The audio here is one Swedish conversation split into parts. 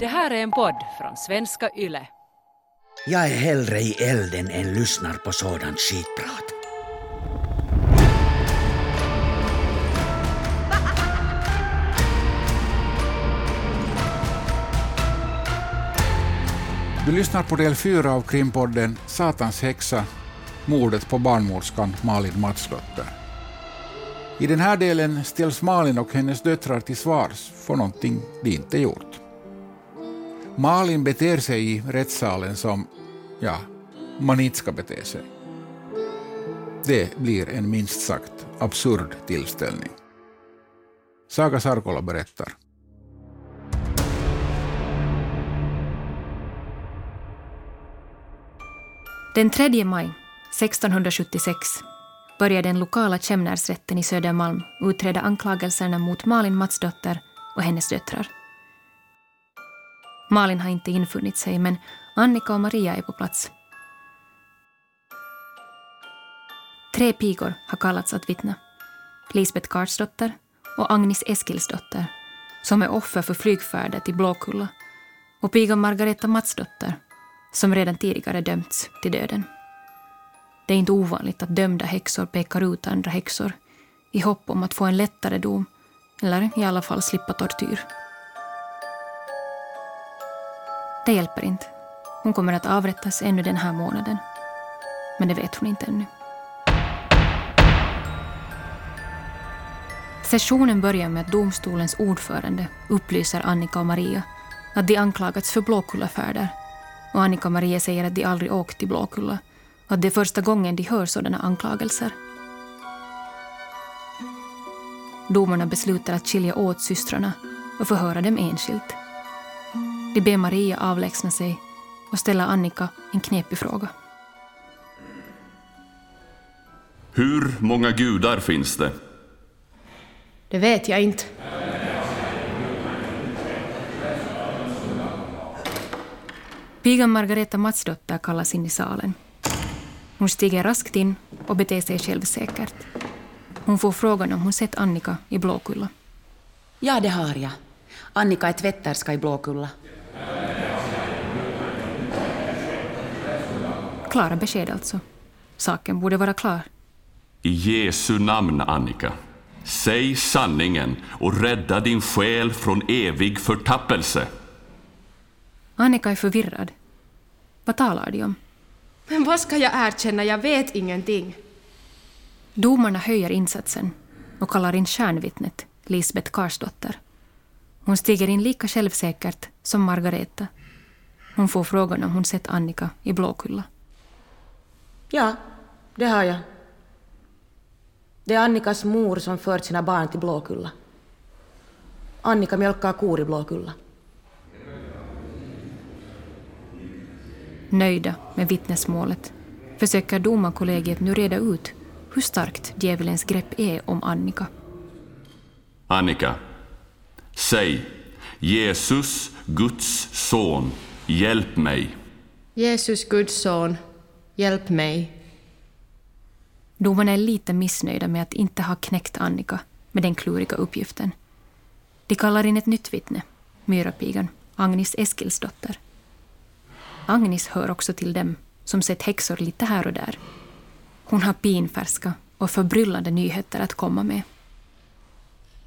Det här är en podd från svenska YLE. Jag är hellre i elden än lyssnar på sådant skitprat. Du lyssnar på del fyra av krimpodden Satans häxa, mordet på barnmorskan Malin Matsdotter. I den här delen ställs Malin och hennes döttrar till svars för någonting de inte gjort. Malin beter sig i rättssalen som, ja, man inte ska bete sig. Det blir en minst sagt absurd tillställning. Saga Sarkola berättar. Den 3 maj 1676 började den lokala Kämnärsrätten i Södermalm utreda anklagelserna mot Malin Matsdotter och hennes döttrar. Malin har inte infunnit sig, men Annika och Maria är på plats. Tre pigor har kallats att vittna. Lisbeth Karlsdotter och Agnes Eskilsdotter, som är offer för flygfärder till Blåkulla, och pigan Margareta Matsdotter, som redan tidigare dömts till döden. Det är inte ovanligt att dömda häxor pekar ut andra häxor i hopp om att få en lättare dom eller i alla fall slippa tortyr. Det hjälper inte. Hon kommer att avrättas ännu den här månaden. Men det vet hon inte ännu. Sessionen börjar med att domstolens ordförande upplyser Annika och Maria att de anklagats för Blåkullafärder. Och Annika och Maria säger att de aldrig åkt till Blåkulla och att det är första gången de hör sådana anklagelser. Domarna beslutar att skilja åt systrarna och förhöra dem enskilt. De ber Maria avlägsna sig och ställa Annika en knepig fråga. Hur många gudar finns det? Det vet jag inte. Pigan Margareta Matsdotter kallas in i salen. Hon stiger raskt in och beter sig självsäkert. Hon får frågan om hon sett Annika i Blåkulla. Ja, det har jag. Annika är tvätterska i Blåkulla. Klara besked alltså. Saken borde vara klar. I Jesu namn, Annika. Säg sanningen och rädda din själ från evig förtappelse. Annika är förvirrad. Vad talar de om? Men vad ska jag erkänna? Jag vet ingenting. Domarna höjer insatsen och kallar in kärnvittnet, Lisbeth Karsdotter. Hon stiger in lika självsäkert som Margareta. Hon får frågan om hon sett Annika i Blåkulla. Ja, det har jag. Det är Annikas mor som fört sina barn till Blåkulla. Annika mjölkar kor i Blåkulla. Nöjda med vittnesmålet försöker domarkollegiet nu reda ut hur starkt djävulens grepp är om Annika. Annika, säg Jesus, Guds son, hjälp mig. Jesus, Guds son, hjälp mig. Domarna är lite missnöjda med att inte ha knäckt Annika med den kluriga uppgiften. De kallar in ett nytt vittne, myrapigan Agnes Eskilsdotter. Agnes hör också till dem som sett häxor lite här och där. Hon har pinfärska och förbryllande nyheter att komma med.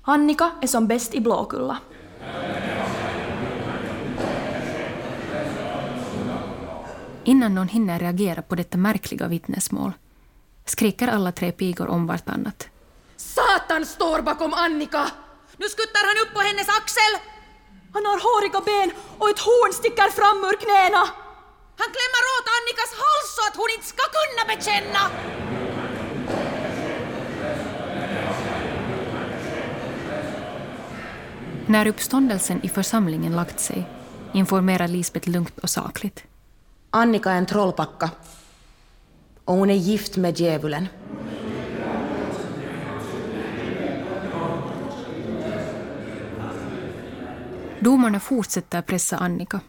Annika är som bäst i Blåkulla. Innan någon hinner reagera på detta märkliga vittnesmål skriker alla tre pigor om vartannat. Satan står bakom Annika! Nu skuttar han upp på hennes axel! Han har håriga ben och ett horn sticker fram ur knäna. Han klämmer åt Annikas hals så att hon inte ska kunna bekänna! När uppståndelsen i församlingen lagt sig informerar Lisbeth lugnt och sakligt. Annika är en trollpacka. Och hon är gift med djävulen. Domarna fortsätter pressa Annika,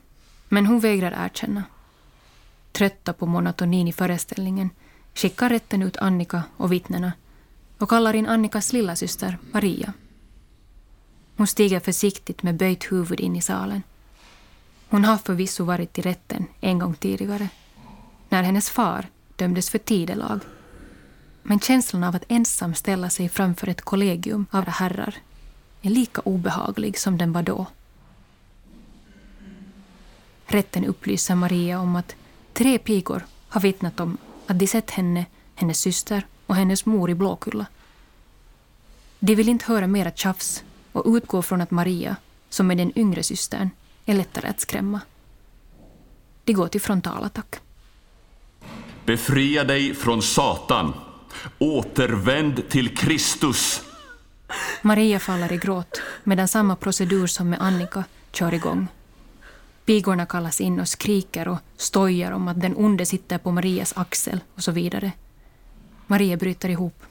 men hon vägrar erkänna. Trötta på monotonin i föreställningen skickar rätten ut Annika och vittnena och kallar in Annikas lillasyster Maria. Hon stiger försiktigt med böjt huvud in i salen. Hon har förvisso varit i rätten en gång tidigare, när hennes far dömdes för tidelag. Men känslan av att ensam ställa sig framför ett kollegium av herrar är lika obehaglig som den var då. Rätten upplyser Maria om att tre pigor har vittnat om att de sett henne, hennes syster och hennes mor i Blåkulla. De vill inte höra mera tjafs och utgår från att Maria, som är den yngre systern, är lättare att skrämma. De går till frontalattack. Befria dig från Satan. Återvänd till Kristus. Maria faller i gråt medan samma procedur som med Annika kör igång. Pigorna kallas in och skriker och stojar om att den onde sitter på Marias axel och så vidare. Maria bryter ihop.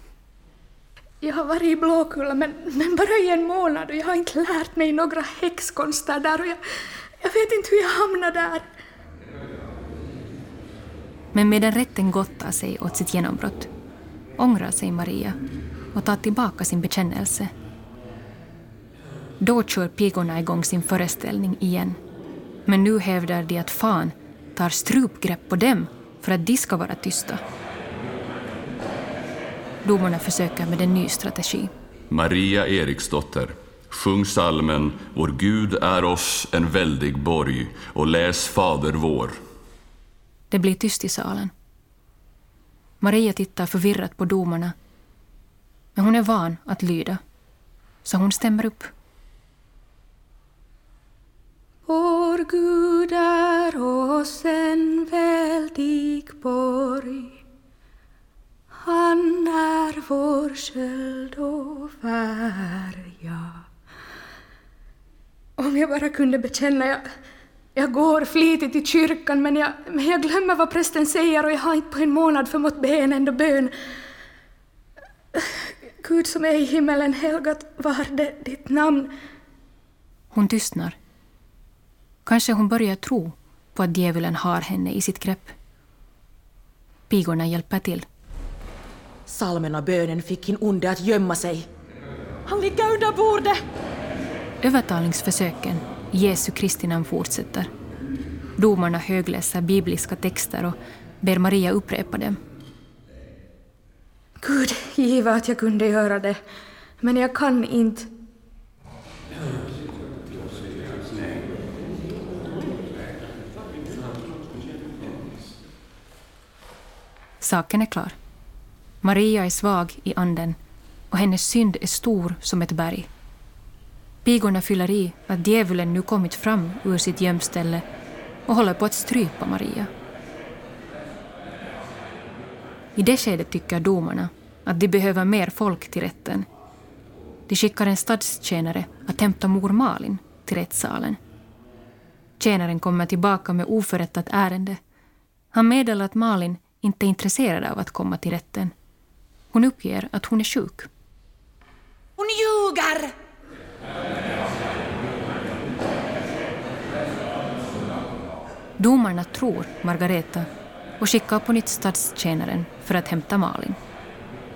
Jag har varit i Blåkulla men, men bara i en månad och jag har inte lärt mig några häxkonster där och jag, jag vet inte hur jag hamnade där. Men medan rätten gottar sig åt sitt genombrott ångrar sig Maria och tar tillbaka sin bekännelse. Då kör pigorna igång sin föreställning igen. Men nu hävdar de att fan tar strupgrepp på dem för att de ska vara tysta. Domarna försöker med en ny strategi. Maria Eriksdotter, sjung salmen Vår Gud är oss en väldig borg och läs Fader vår. Det blir tyst i salen. Maria tittar förvirrat på domarna. Men hon är van att lyda, så hon stämmer upp. Vår Gud är oss en väldig borg. Han är vår sköld och värja. Om jag bara kunde bekänna, jag, jag går flitigt i kyrkan men jag, men jag glömmer vad prästen säger och jag har inte på en månad förmått be en enda bön. Gud som är i himmelen, helgat var det ditt namn. Hon tystnar. Kanske hon börjar tro på att djävulen har henne i sitt grepp. Pigorna hjälper till. Salmen och bönen fick hin onde att gömma sig. Han ligger under bordet! Övertalningsförsöken i Jesu Kristi namn fortsätter. Domarna högläser bibliska texter och ber Maria upprepa dem. Gud give att jag kunde göra det, men jag kan inte. Saken är klar. Maria är svag i anden och hennes synd är stor som ett berg. Pigorna fyller i att djävulen nu kommit fram ur sitt gömställe och håller på att strypa Maria. I det skedet tycker domarna att de behöver mer folk till rätten. De skickar en stadstjänare att hämta mor Malin till rättssalen. Tjänaren kommer tillbaka med oförrättat ärende. Han meddelar att Malin inte är intresserad av att komma till rätten. Hon uppger att hon är sjuk. Hon ljuger! Domarna tror Margareta och skickar på nytt stadstjänaren för att hämta Malin.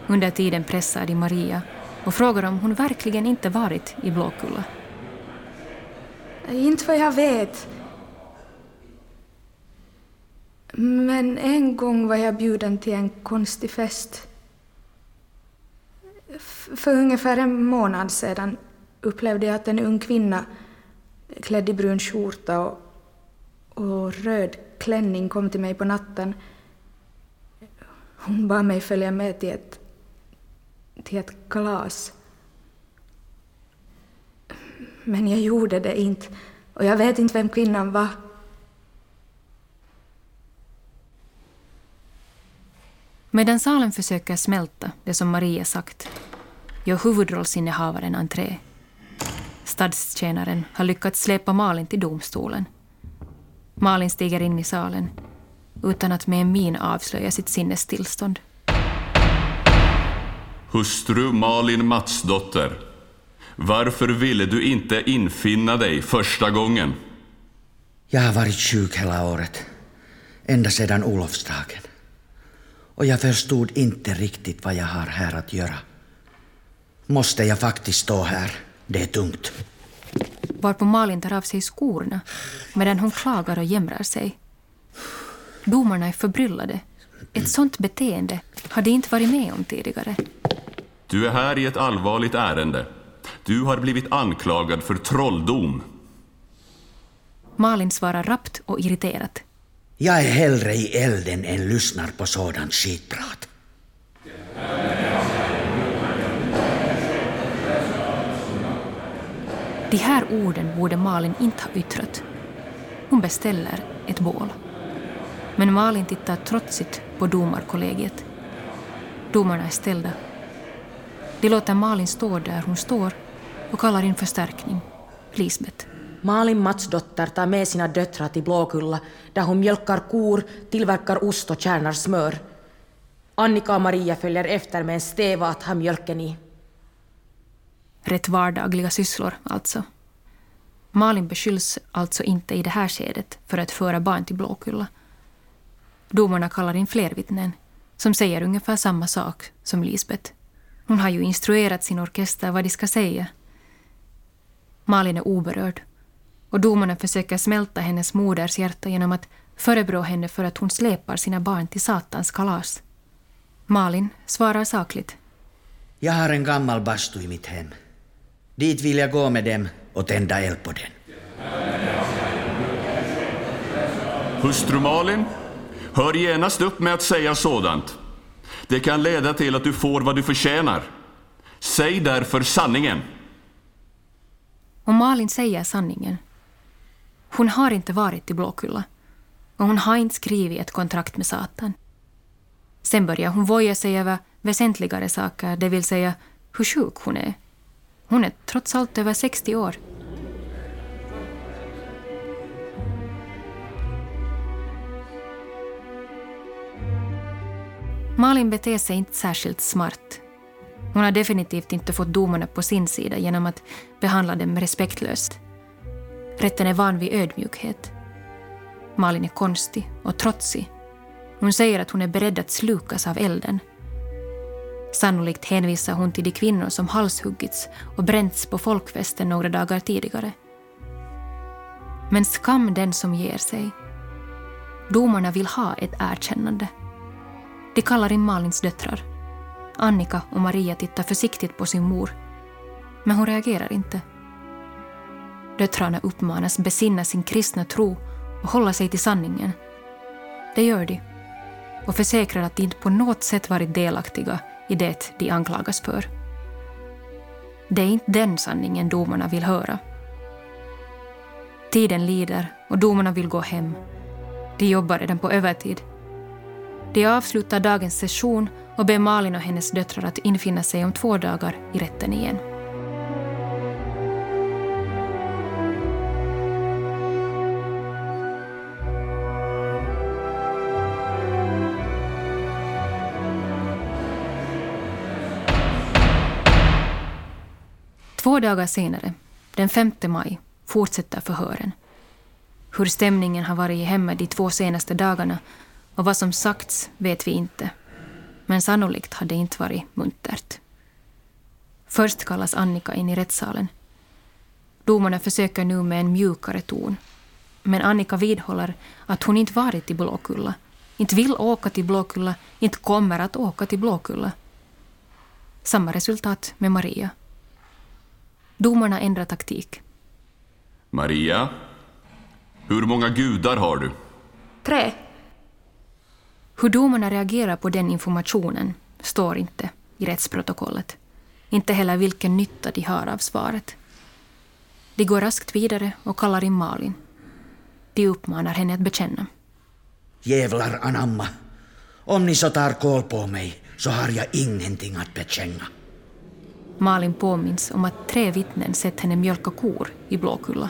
Under tiden pressar de Maria och frågar om hon verkligen inte varit i Blåkulla. Inte vad jag vet. Men en gång var jag bjuden till en konstig fest. För ungefär en månad sedan upplevde jag att en ung kvinna klädd i brun skjorta och, och röd klänning kom till mig på natten. Hon bad mig följa med till ett, till ett kalas. Men jag gjorde det inte och jag vet inte vem kvinnan var. Medan salen försöker smälta det som Maria sagt gör huvudrollsinnehavaren entré. Stadstjänaren har lyckats släpa Malin till domstolen. Malin stiger in i salen utan att med en min avslöja sitt sinnestillstånd. Hustru Malin Matsdotter, varför ville du inte infinna dig första gången? Jag har varit sjuk hela året. Ända sedan Olofsdagen. Och jag förstod inte riktigt vad jag har här att göra. Måste jag faktiskt stå här? Det är tungt. varpå Malin tar av sig skorna medan hon klagar och jämrar sig. Domarna är förbryllade. Ett sånt beteende har de inte varit med om tidigare. Du är här i ett allvarligt ärende. Du har blivit anklagad för trolldom. Malin svarar rappt och irriterat. Jag är hellre i elden än lyssnar på sådant skitprat. De här orden borde Malin inte ha yttrat. Hon beställer ett bål. Men Malin tittar trotsigt på domarkollegiet. Domarna är ställda. De låter Malin stå där hon står och kallar in förstärkning. Lisbeth. Malin Matsdotter tar med sina döttrar till Blåkulla där hon mjölkar kor, tillverkar ost och kärnar smör. Annika och Maria följer efter med en steva att ha mjölken i. Rätt vardagliga sysslor, alltså. Malin beskylls alltså inte i det här skedet för att föra barn till Blåkulla. Domarna kallar in fler vittnen som säger ungefär samma sak som Lisbeth. Hon har ju instruerat sin orkester vad de ska säga. Malin är oberörd och domarna försöker smälta hennes moders hjärta genom att förebrå henne för att hon släpar sina barn till Satans kalas. Malin svarar sakligt. Jag har en gammal bastu i mitt hem. Dit vill jag gå med dem och tända eld på den. Hustru Malin, hör genast upp med att säga sådant. Det kan leda till att du får vad du förtjänar. Säg därför sanningen. Och Malin säger sanningen. Hon har inte varit i Blåkulla och hon har inte skrivit ett kontrakt med Satan. Sen börjar hon voja sig över väsentligare saker, det vill säga hur sjuk hon är. Hon är trots allt över 60 år. Malin beter sig inte särskilt smart. Hon har definitivt inte fått domarna på sin sida genom att behandla dem respektlöst. Rätten är van vid ödmjukhet. Malin är konstig och trotsig. Hon säger att hon är beredd att slukas av elden. Sannolikt hänvisar hon till de kvinnor som halshuggits och bränts på folkfesten några dagar tidigare. Men skam den som ger sig. Domarna vill ha ett erkännande. De kallar in Malins döttrar. Annika och Maria tittar försiktigt på sin mor. Men hon reagerar inte. Döttrarna uppmanas besinna sin kristna tro och hålla sig till sanningen. Det gör de och försäkrar att de inte på något sätt varit delaktiga i det de anklagas för. Det är inte den sanningen domarna vill höra. Tiden lider och domarna vill gå hem. De jobbar redan på övertid. De avslutar dagens session och ber Malin och hennes döttrar att infinna sig om två dagar i rätten igen. Två dagar senare, den 5 maj, fortsätter förhören. Hur stämningen har varit i hemmet de två senaste dagarna och vad som sagts vet vi inte. Men sannolikt har det inte varit muntert. Först kallas Annika in i rättssalen. Domarna försöker nu med en mjukare ton. Men Annika vidhåller att hon inte varit i Blåkulla, inte vill åka till Blåkulla, inte kommer att åka till Blåkulla. Samma resultat med Maria. Domarna ändrar taktik. Maria, hur många gudar har du? Tre. Hur domarna reagerar på den informationen står inte i rättsprotokollet. Inte heller vilken nytta de har av svaret. De går raskt vidare och kallar in Malin. De uppmanar henne att bekänna. Jävlar anamma. Om ni så tar koll på mig så har jag ingenting att bekänna. Malin påminns om att tre vittnen sett henne mjölka kor i Blåkulla.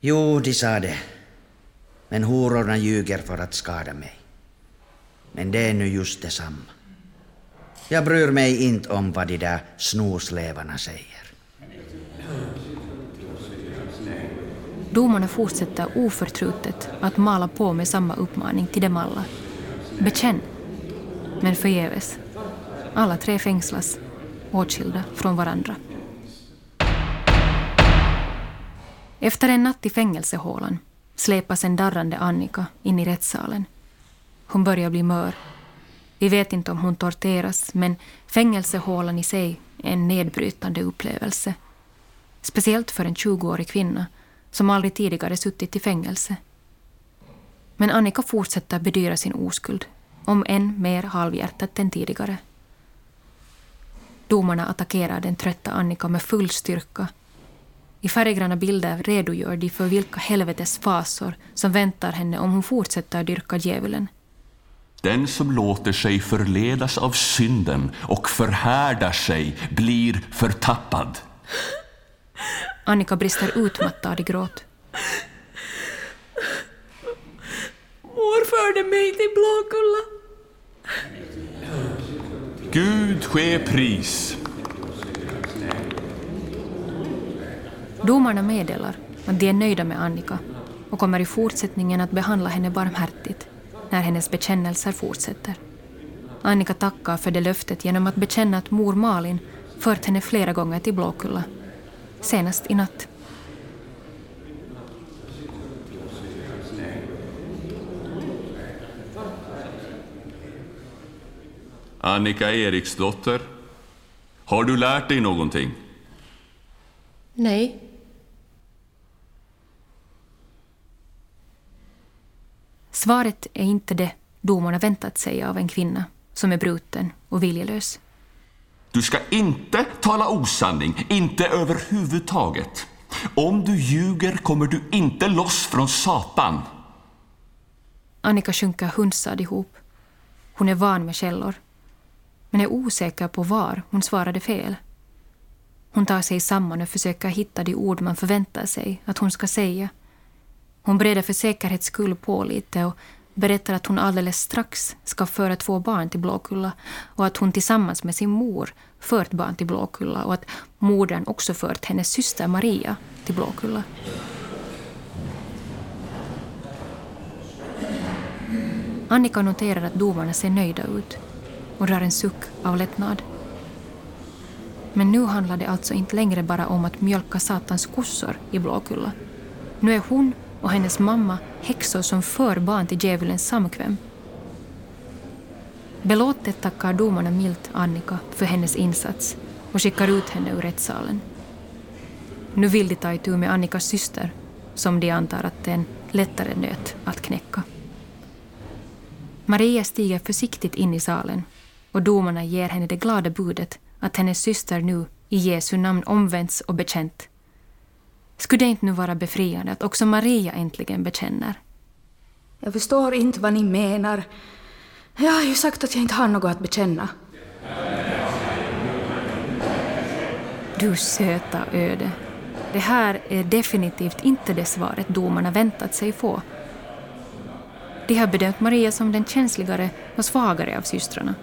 Jo, de sa det. Men hororna ljuger för att skada mig. Men det är nu just detsamma. Jag bryr mig inte om vad de där snoslevarna säger. Domarna fortsätter oförtrutet att mala på med samma uppmaning till dem alla. Bekänn! Men förgäves. Alla tre fängslas, åtskilda från varandra. Efter en natt i fängelsehålan släpas en darrande Annika in i rättssalen. Hon börjar bli mör. Vi vet inte om hon torteras, men fängelsehålan i sig är en nedbrytande upplevelse. Speciellt för en 20-årig kvinna som aldrig tidigare suttit i fängelse. Men Annika fortsätter bedyra sin oskuld, om än mer halvhjärtat än tidigare. Domarna attackerar den trötta Annika med full styrka. I färggranna bilder redogör de för vilka helvetes fasor som väntar henne om hon fortsätter dyrka djävulen. Den som låter sig förledas av synden och förhärdar sig blir förtappad. Annika brister utmattad i gråt. Mor förde mig till Blåkulla. Gud ske pris. Domarna meddelar att de är nöjda med Annika och kommer i fortsättningen att behandla henne barmhärtigt när hennes bekännelser fortsätter. Annika tackar för det löftet genom att bekänna att mor Malin fört henne flera gånger till Blåkulla, senast i natt. Annika Eriksdotter, har du lärt dig någonting? Nej. Svaret är inte det domarna väntat sig av en kvinna som är bruten och viljelös. Du ska inte tala osanning, inte överhuvudtaget. Om du ljuger kommer du inte loss från Satan. Annika sjunker hunsad ihop. Hon är van med källor, men är osäker på var hon svarade fel. Hon tar sig samman och försöker hitta de ord man förväntar sig att hon ska säga. Hon breder för säkerhets skull på lite och berättar att hon alldeles strax ska föra två barn till Blåkulla och att hon tillsammans med sin mor fört barn till Blåkulla och att modern också fört hennes syster Maria till Blåkulla. Annika noterar att domarna ser nöjda ut och drar en suck av lättnad. Men nu handlar det alltså inte längre bara om att mjölka Satans kossor i Blåkulla. Nu är hon och hennes mamma häxor som för barn till djävulens samkväm. Belåtet tackar domarna milt Annika för hennes insats och skickar ut henne ur rättssalen. Nu vill de ta itu med Annikas syster, som de antar att det är en lättare nöt att knäcka. Maria stiger försiktigt in i salen och domarna ger henne det glada budet att hennes syster nu i Jesu namn omvänds och bekänt. Skulle det inte nu vara befriande att också Maria äntligen bekänner? Jag förstår inte vad ni menar. Jag har ju sagt att jag inte har något att bekänna. Du söta öde. Det här är definitivt inte det svaret domarna väntat sig få. De har bedömt Maria som den känsligare och svagare av systrarna.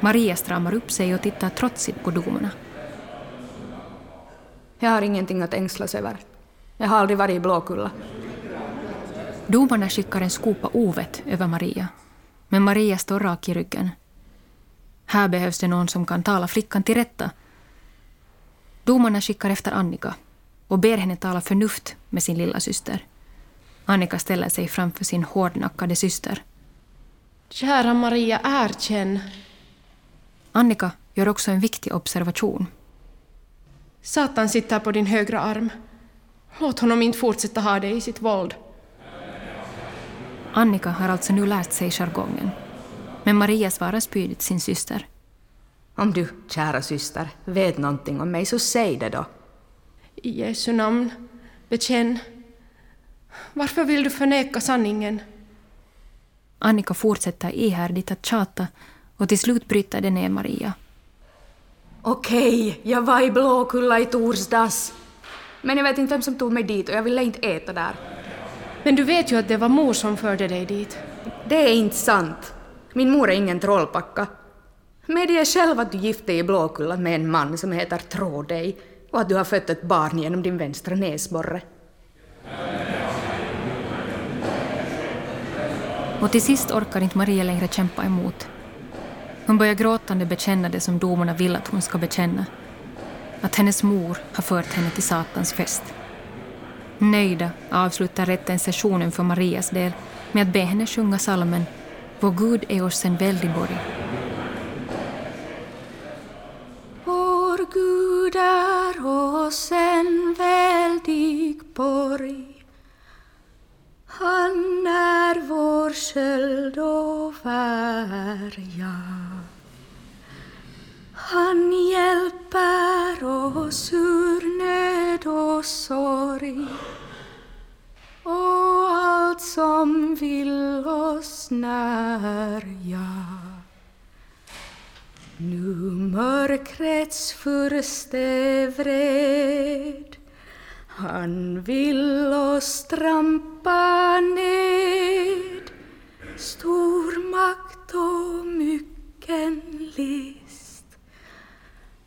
Maria stramar upp sig och tittar trotsigt på domarna. Jag har ingenting att ängslas över. Jag har aldrig varit i Blåkulla. Domarna skickar en skopa ovett över Maria. Men Maria står rak i ryggen. Här behövs det någon som kan tala flickan till rätta. Domarna skickar efter Annika och ber henne tala förnuft med sin lilla syster. Annika ställer sig framför sin hårdnackade syster. Kära Maria, erkänn. Annika gör också en viktig observation. Satan sitter på din högra arm. Låt honom inte fortsätta ha dig i sitt våld. Annika har alltså nu lärt sig jargongen. Men Maria svarar spydigt sin syster. Om du, kära syster, vet någonting om mig så säg det då. I Jesu namn, bekänn. Varför vill du förneka sanningen? Annika fortsätter ihärdigt att tjata och till slut bryter det ner Maria. Okej, jag var i Blåkulla i torsdags. Men jag vet inte vem som tog mig dit och jag ville inte äta där. Men du vet ju att det var mor som förde dig dit. Det är inte sant. Min mor är ingen trollpacka. Medge själv att du gift dig i Blåkulla med en man som heter Trådej och att du har fött ett barn genom din vänstra näsborre. Och till sist orkar inte Maria längre kämpa emot. Hon börjar gråtande bekänna det som domarna vill att hon ska bekänna. Att hennes mor har fört henne till Satans fest. Nöjda avslutar rätten sessionen för Marias del med att be henne sjunga salmen Vår Gud är oss en väldig borg. Vår Gud är oss en väldig borg han är vår sköld och värja. Han hjälper oss ur nöd och sorg och allt som vill oss närja. Nu mörkrets furste vred han vill oss trampa ned. Stor makt och mycken list.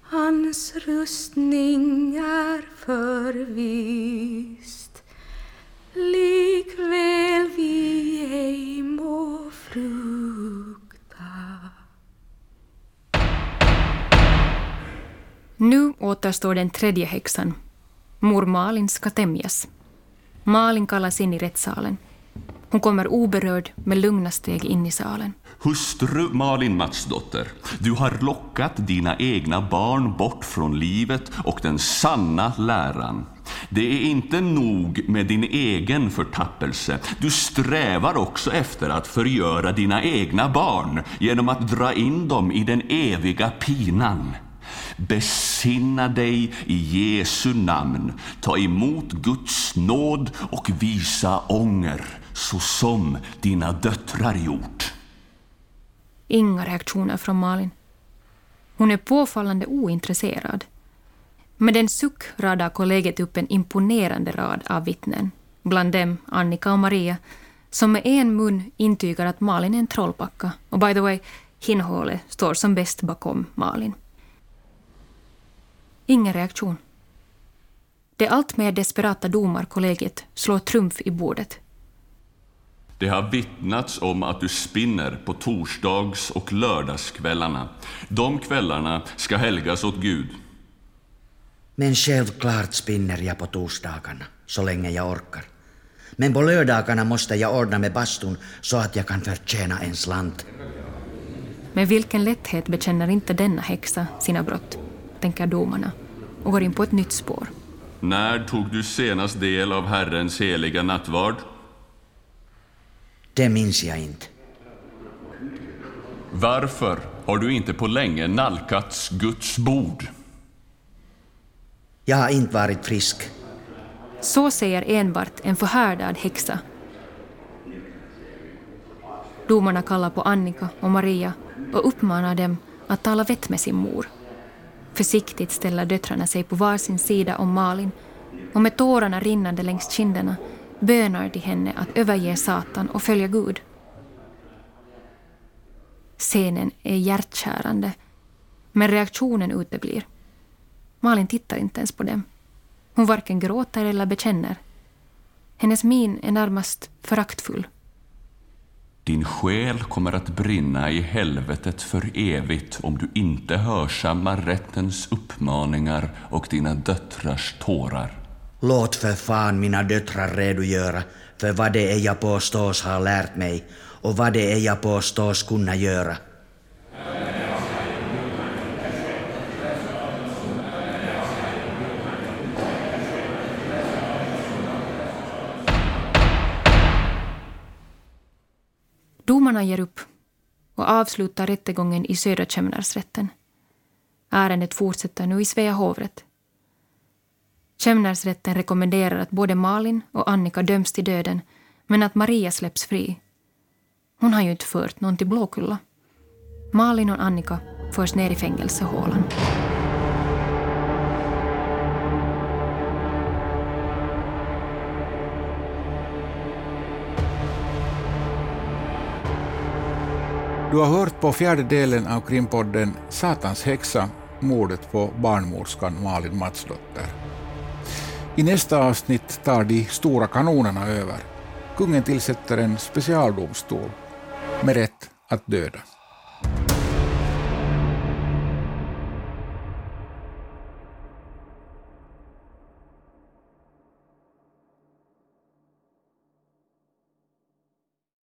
Hans rustning är förvist. Likväl vi ej må frukta. Nu återstår den tredje häxan, Mor Malin ska tämjas. Malin kallas in i rättssalen. Hon kommer oberörd med lugna steg in i salen. Hustru Malin Matsdotter, du har lockat dina egna barn bort från livet och den sanna läran. Det är inte nog med din egen förtappelse. Du strävar också efter att förgöra dina egna barn genom att dra in dem i den eviga pinan. Besinna dig i Jesu namn, ta emot Guds nåd och visa ånger, så som dina döttrar gjort. Inga reaktioner från Malin. Hon är påfallande ointresserad. Med en suck radar kollegiet upp en imponerande rad av vittnen. Bland dem Annika och Maria, som med en mun intygar att Malin är en trollpacka. Och by the way, Hinhåle står som bäst bakom Malin. Ingen reaktion. Det allt mer desperata domarkollegiet slår trumf i bordet. Det har vittnats om att du spinner på torsdags och lördagskvällarna. De kvällarna ska helgas åt Gud. Men självklart spinner jag på torsdagarna, så länge jag orkar. Men på lördagarna måste jag ordna med bastun så att jag kan förtjäna en slant. Med vilken lätthet bekänner inte denna häxa sina brott? Tänker domarna och går in på ett nytt spår. När tog du senast del av Herrens heliga nattvard? Det minns jag inte. Varför har du inte på länge nalkats Guds bord? Jag har inte varit frisk. Så säger enbart en förhärdad häxa. Domarna kallar på Annika och Maria och uppmanar dem att tala vett med sin mor. Försiktigt ställer döttrarna sig på varsin sida om Malin och med tårarna rinnande längs kinderna bönar de henne att överge Satan och följa Gud. Scenen är hjärtkärande, men reaktionen uteblir. Malin tittar inte ens på dem. Hon varken gråter eller bekänner. Hennes min är närmast föraktfull. Din själ kommer att brinna i helvetet för evigt om du inte hörsammar rättens uppmaningar och dina döttrars tårar. Låt för fan mina döttrar redogöra för vad det är jag påstås ha lärt mig och vad det är jag påstås kunna göra. Domarna ger upp och avslutar rättegången i Södra Kämnarsrätten. Ärendet fortsätter nu i Svea hovrätt. Kämnarsrätten rekommenderar att både Malin och Annika döms till döden men att Maria släpps fri. Hon har ju inte fört någon till Blåkulla. Malin och Annika förs ner i fängelsehålan. Du har hört på fjärde delen av krimpodden Satans häxa, mordet på barnmorskan Malin Matsdotter. I nästa avsnitt tar de stora kanonerna över. Kungen tillsätter en specialdomstol med rätt att döda.